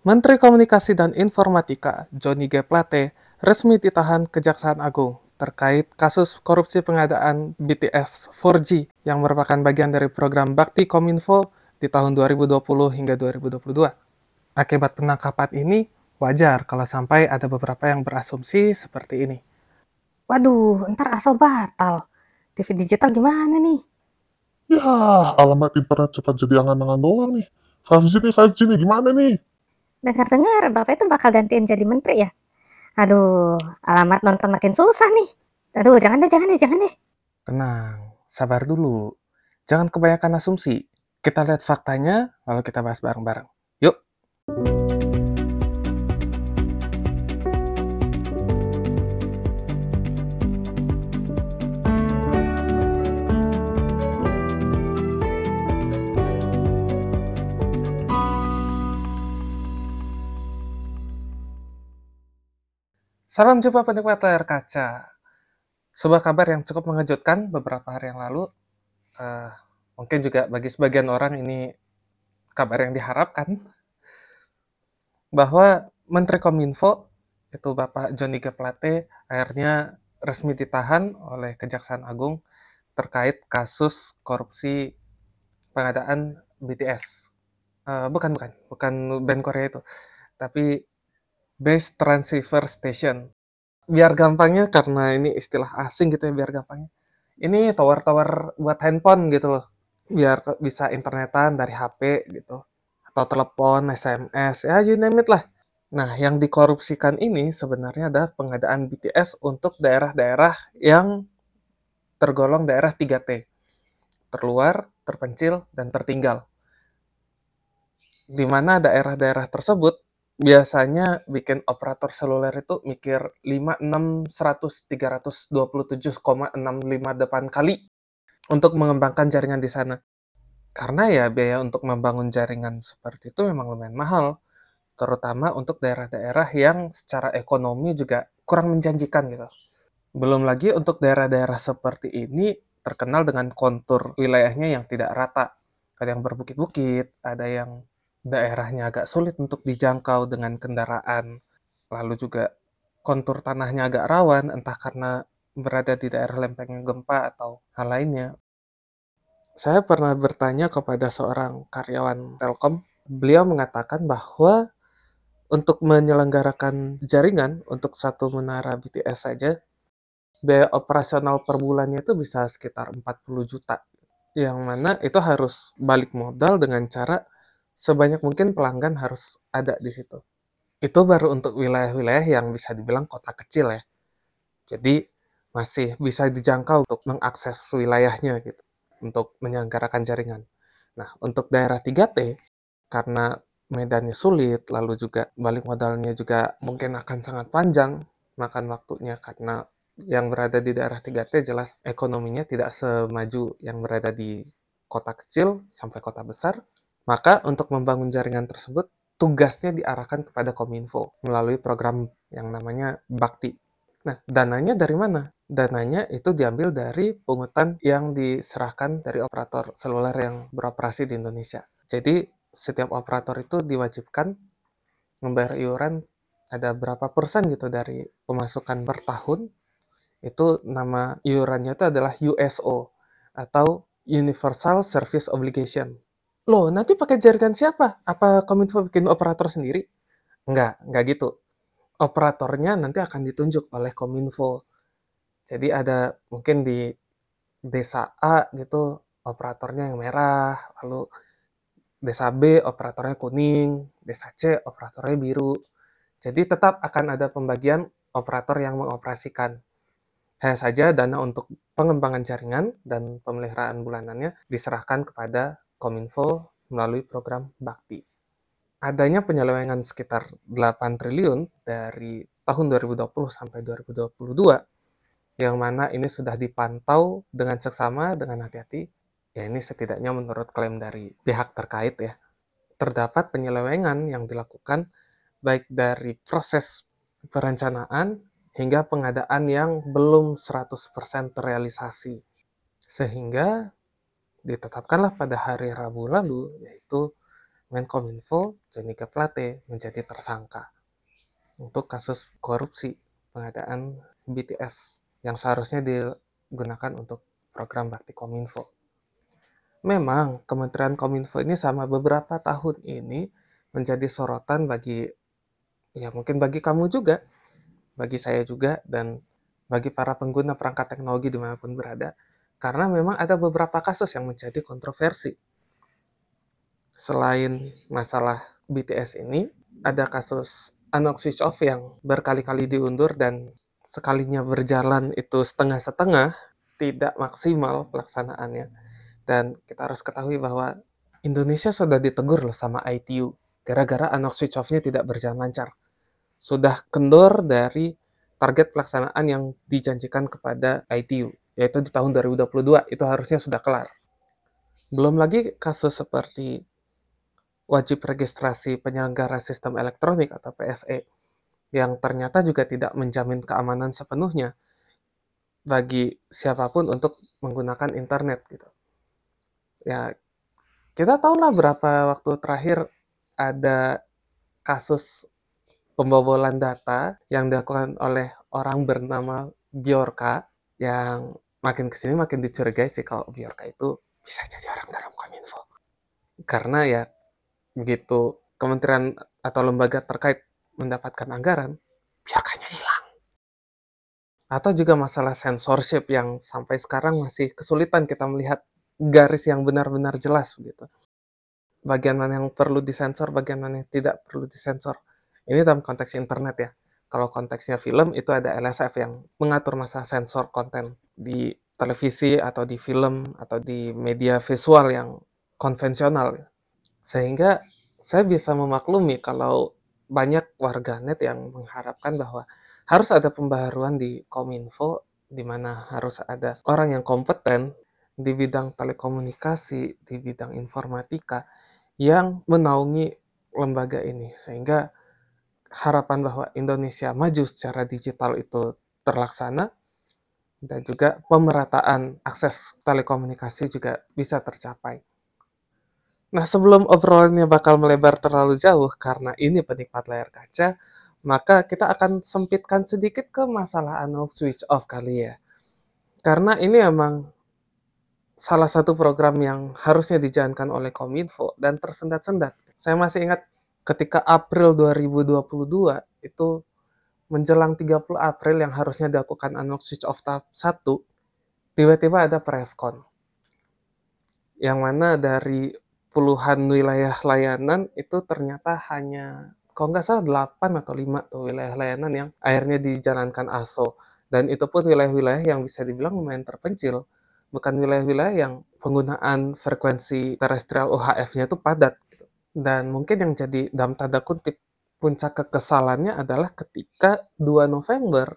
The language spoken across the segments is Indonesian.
Menteri Komunikasi dan Informatika Johnny G. Plate resmi ditahan Kejaksaan Agung terkait kasus korupsi pengadaan BTS 4G yang merupakan bagian dari program Bakti Kominfo di tahun 2020 hingga 2022. Akibat penangkapan ini, wajar kalau sampai ada beberapa yang berasumsi seperti ini. Waduh, ntar aso batal. TV digital gimana nih? Ya, alamat internet cepat jadi angan-angan doang nih. 5G nih, 5G nih, gimana nih? Dengar-dengar Bapak itu bakal gantiin jadi menteri ya? Aduh, alamat nonton makin susah nih. Aduh, jangan deh, jangan deh, jangan deh. Tenang, sabar dulu. Jangan kebanyakan asumsi. Kita lihat faktanya, lalu kita bahas bareng-bareng. Yuk! Salam jumpa penikmat layar kaca. Sebuah kabar yang cukup mengejutkan beberapa hari yang lalu. Uh, mungkin juga bagi sebagian orang ini kabar yang diharapkan. Bahwa Menteri Kominfo, itu Bapak Johnny G. Plate, akhirnya resmi ditahan oleh Kejaksaan Agung terkait kasus korupsi pengadaan BTS. Uh, bukan, bukan. Bukan band Korea itu. Tapi base transceiver station. Biar gampangnya karena ini istilah asing gitu ya biar gampangnya. Ini tower-tower buat handphone gitu loh. Biar bisa internetan dari HP gitu. Atau telepon, SMS, ya you name it lah. Nah, yang dikorupsikan ini sebenarnya adalah pengadaan BTS untuk daerah-daerah yang tergolong daerah 3T. Terluar, terpencil, dan tertinggal. Di mana daerah-daerah tersebut biasanya bikin operator seluler itu mikir 5, 6, 100, 327,658 kali untuk mengembangkan jaringan di sana. Karena ya biaya untuk membangun jaringan seperti itu memang lumayan mahal, terutama untuk daerah-daerah yang secara ekonomi juga kurang menjanjikan gitu. Belum lagi untuk daerah-daerah seperti ini terkenal dengan kontur wilayahnya yang tidak rata. Ada yang berbukit-bukit, ada yang daerahnya agak sulit untuk dijangkau dengan kendaraan, lalu juga kontur tanahnya agak rawan, entah karena berada di daerah lempeng gempa atau hal lainnya. Saya pernah bertanya kepada seorang karyawan Telkom, beliau mengatakan bahwa untuk menyelenggarakan jaringan untuk satu menara BTS saja, biaya operasional per bulannya itu bisa sekitar 40 juta. Yang mana itu harus balik modal dengan cara sebanyak mungkin pelanggan harus ada di situ. Itu baru untuk wilayah-wilayah yang bisa dibilang kota kecil ya. Jadi masih bisa dijangkau untuk mengakses wilayahnya gitu, untuk menyelenggarakan jaringan. Nah, untuk daerah 3T, karena medannya sulit, lalu juga balik modalnya juga mungkin akan sangat panjang makan waktunya karena yang berada di daerah 3T jelas ekonominya tidak semaju yang berada di kota kecil sampai kota besar. Maka untuk membangun jaringan tersebut, tugasnya diarahkan kepada Kominfo melalui program yang namanya Bakti. Nah, dananya dari mana? Dananya itu diambil dari pungutan yang diserahkan dari operator seluler yang beroperasi di Indonesia. Jadi, setiap operator itu diwajibkan membayar iuran ada berapa persen gitu dari pemasukan per tahun. Itu nama iurannya itu adalah USO atau Universal Service Obligation. Loh, nanti pakai jaringan siapa? Apa Kominfo bikin operator sendiri? Enggak, enggak gitu. Operatornya nanti akan ditunjuk oleh Kominfo. Jadi ada mungkin di desa A gitu operatornya yang merah, lalu desa B operatornya kuning, desa C operatornya biru. Jadi tetap akan ada pembagian operator yang mengoperasikan. Hanya saja dana untuk pengembangan jaringan dan pemeliharaan bulanannya diserahkan kepada Kominfo melalui program Bakti. Adanya penyelewengan sekitar 8 triliun dari tahun 2020 sampai 2022, yang mana ini sudah dipantau dengan seksama, dengan hati-hati, ya ini setidaknya menurut klaim dari pihak terkait ya, terdapat penyelewengan yang dilakukan baik dari proses perencanaan hingga pengadaan yang belum 100% terrealisasi. Sehingga ditetapkanlah pada hari Rabu lalu, yaitu Menkominfo Johnny G. Plate menjadi tersangka untuk kasus korupsi pengadaan BTS yang seharusnya digunakan untuk program Bakti Kominfo. Memang Kementerian Kominfo ini sama beberapa tahun ini menjadi sorotan bagi ya mungkin bagi kamu juga, bagi saya juga dan bagi para pengguna perangkat teknologi di mana pun berada, karena memang ada beberapa kasus yang menjadi kontroversi. Selain masalah BTS ini, ada kasus Unlock Switch Off yang berkali-kali diundur dan sekalinya berjalan itu setengah-setengah, tidak maksimal pelaksanaannya. Dan kita harus ketahui bahwa Indonesia sudah ditegur loh sama ITU gara-gara Unlock Switch Off-nya tidak berjalan lancar. Sudah kendor dari target pelaksanaan yang dijanjikan kepada ITU, yaitu di tahun 2022 itu harusnya sudah kelar. Belum lagi kasus seperti wajib registrasi penyelenggara sistem elektronik atau PSE yang ternyata juga tidak menjamin keamanan sepenuhnya bagi siapa pun untuk menggunakan internet gitu. Ya, kita tahu lah berapa waktu terakhir ada kasus pembobolan data yang dilakukan oleh orang bernama Bjorka yang makin ke sini makin dicurigai sih kalau Bjorka itu bisa jadi orang dalam Kominfo. Karena ya begitu kementerian atau lembaga terkait mendapatkan anggaran, biarkannya hilang. Atau juga masalah censorship yang sampai sekarang masih kesulitan kita melihat garis yang benar-benar jelas gitu. Bagian mana yang perlu disensor, bagian mana yang tidak perlu disensor. Ini dalam konteks internet ya. Kalau konteksnya film itu ada LSF yang mengatur masalah sensor konten di televisi atau di film atau di media visual yang konvensional. Sehingga saya bisa memaklumi kalau banyak warganet yang mengharapkan bahwa harus ada pembaharuan di Kominfo di mana harus ada orang yang kompeten di bidang telekomunikasi, di bidang informatika yang menaungi lembaga ini sehingga harapan bahwa Indonesia maju secara digital itu terlaksana dan juga pemerataan akses telekomunikasi juga bisa tercapai. Nah, sebelum obrolannya bakal melebar terlalu jauh karena ini penikmat layar kaca, maka kita akan sempitkan sedikit ke masalah analog switch off kali ya. Karena ini emang salah satu program yang harusnya dijalankan oleh Kominfo dan tersendat-sendat. Saya masih ingat ketika April 2022 itu menjelang 30 April yang harusnya dilakukan analog switch off tahap 1, tiba-tiba ada preskon. Yang mana dari puluhan wilayah layanan itu ternyata hanya kalau nggak salah 8 atau 5 tuh wilayah layanan yang akhirnya dijalankan ASO. Dan itu pun wilayah-wilayah yang bisa dibilang lumayan terpencil. Bukan wilayah-wilayah yang penggunaan frekuensi terestrial UHF-nya itu padat. Dan mungkin yang jadi dalam tanda kutip puncak kekesalannya adalah ketika 2 November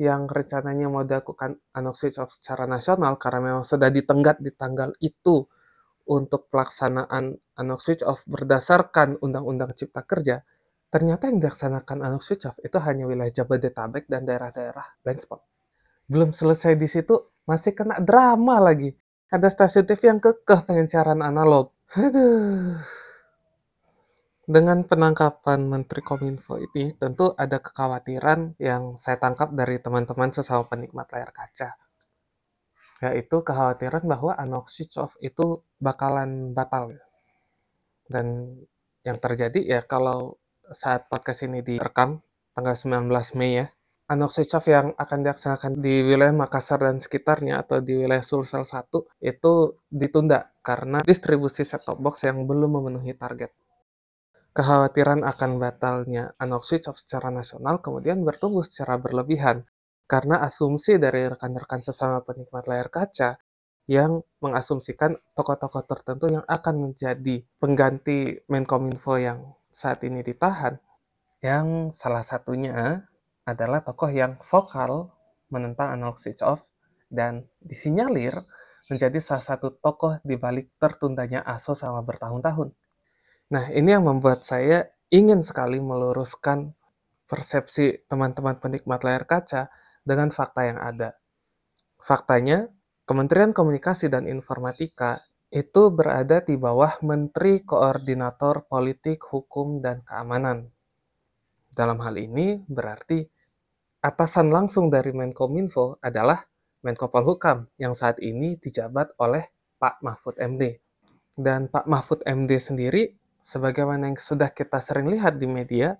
yang rencananya mau dilakukan analog switch off secara nasional karena memang sudah ditenggat di tanggal itu untuk pelaksanaan analog switch off berdasarkan Undang-Undang Cipta Kerja, ternyata yang dilaksanakan analog switch off itu hanya wilayah Jabodetabek dan daerah-daerah blind spot. Belum selesai di situ, masih kena drama lagi. Ada stasiun TV yang kekeh pengen siaran analog. Aduh. Dengan penangkapan Menteri Kominfo ini, tentu ada kekhawatiran yang saya tangkap dari teman-teman sesama penikmat layar kaca yaitu kekhawatiran bahwa analog switch off itu bakalan batal. Dan yang terjadi ya kalau saat podcast ini direkam tanggal 19 Mei ya, switch off yang akan dilaksanakan di wilayah Makassar dan sekitarnya atau di wilayah Sulsel 1 itu ditunda karena distribusi set-top box yang belum memenuhi target. Kekhawatiran akan batalnya analog switch off secara nasional kemudian bertumbuh secara berlebihan karena asumsi dari rekan-rekan sesama penikmat layar kaca yang mengasumsikan tokoh-tokoh tertentu yang akan menjadi pengganti Menkominfo yang saat ini ditahan, yang salah satunya adalah tokoh yang vokal menentang analog switch off dan disinyalir menjadi salah satu tokoh di balik tertundanya ASO selama bertahun-tahun. Nah, ini yang membuat saya ingin sekali meluruskan persepsi teman-teman penikmat layar kaca dengan fakta yang ada. Faktanya, Kementerian Komunikasi dan Informatika itu berada di bawah Menteri Koordinator Politik, Hukum, dan Keamanan. Dalam hal ini berarti atasan langsung dari Menkominfo adalah Menko Polhukam yang saat ini dijabat oleh Pak Mahfud MD. Dan Pak Mahfud MD sendiri, sebagaimana yang sudah kita sering lihat di media,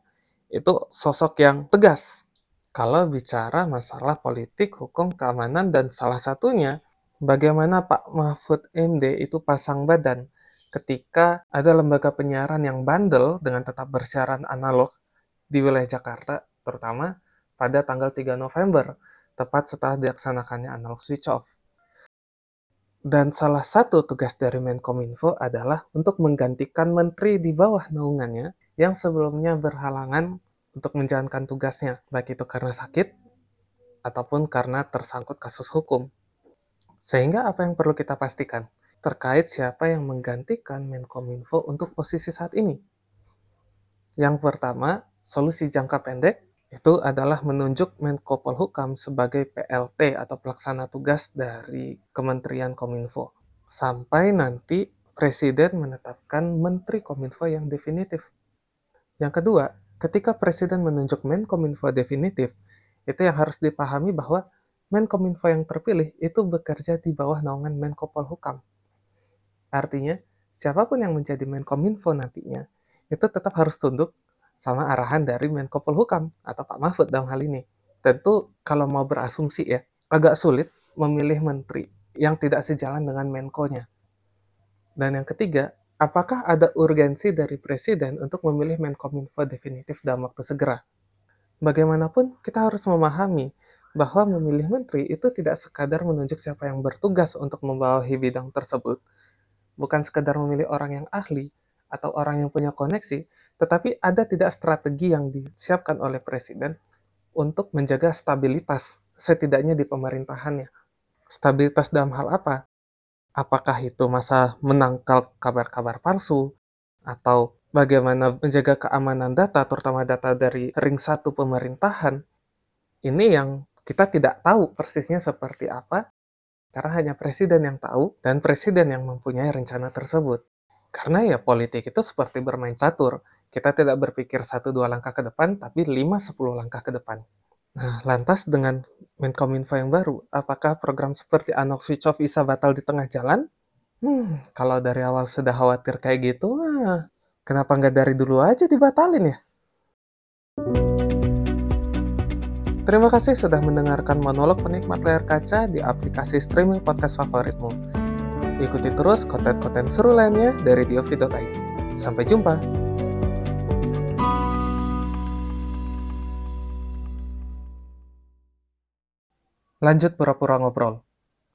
itu sosok yang tegas kalau bicara masalah politik, hukum, keamanan, dan salah satunya bagaimana Pak Mahfud MD itu pasang badan ketika ada lembaga penyiaran yang bandel dengan tetap bersiaran analog di wilayah Jakarta, terutama pada tanggal 3 November, tepat setelah dilaksanakannya analog switch off. Dan salah satu tugas dari Menkominfo adalah untuk menggantikan menteri di bawah naungannya yang sebelumnya berhalangan untuk menjalankan tugasnya, baik itu karena sakit ataupun karena tersangkut kasus hukum. Sehingga apa yang perlu kita pastikan terkait siapa yang menggantikan Menkominfo untuk posisi saat ini? Yang pertama, solusi jangka pendek itu adalah menunjuk Menko Polhukam sebagai PLT atau pelaksana tugas dari Kementerian Kominfo. Sampai nanti Presiden menetapkan Menteri Kominfo yang definitif. Yang kedua, ketika Presiden menunjuk Menkominfo definitif, itu yang harus dipahami bahwa Menkominfo yang terpilih itu bekerja di bawah naungan Menko Polhukam. Artinya, siapa pun yang menjadi Menkominfo nantinya, itu tetap harus tunduk sama arahan dari Menko Polhukam atau Pak Mahfud dalam hal ini. Tentu kalau mau berasumsi ya, agak sulit memilih menteri yang tidak sejalan dengan Menko-nya. Dan yang ketiga, apakah ada urgensi dari Presiden untuk memilih Menkominfo definitif dalam waktu segera? Bagaimanapun, kita harus memahami bahwa memilih menteri itu tidak sekadar menunjuk siapa yang bertugas untuk membawahi bidang tersebut, bukan sekadar memilih orang yang ahli atau orang yang punya koneksi, tetapi ada tidak strategi yang disiapkan oleh presiden untuk menjaga stabilitas setidaknya di pemerintahannya. Stabilitas dalam hal apa? Apakah itu masa menangkal kabar-kabar palsu atau bagaimana menjaga keamanan data terutama data dari ring satu pemerintahan? Ini yang kita tidak tahu persisnya seperti apa karena hanya presiden yang tahu dan presiden yang mempunyai rencana tersebut. Karena ya politik itu seperti bermain catur. Kita tidak berpikir satu dua langkah ke depan, tapi lima sepuluh langkah ke depan. Nah, lantas dengan Menkominfo yang baru, apakah program seperti Anok Switch Off bisa batal di tengah jalan? Hmm, kalau dari awal sudah khawatir kayak gitu, kenapa nggak dari dulu aja dibatalin ya? Terima kasih sudah mendengarkan monolog penikmat layar kaca di aplikasi streaming podcast favoritmu. Ikuti terus konten-konten seru lainnya dari diofi.id. Sampai jumpa! Lanjut pura-pura ngobrol.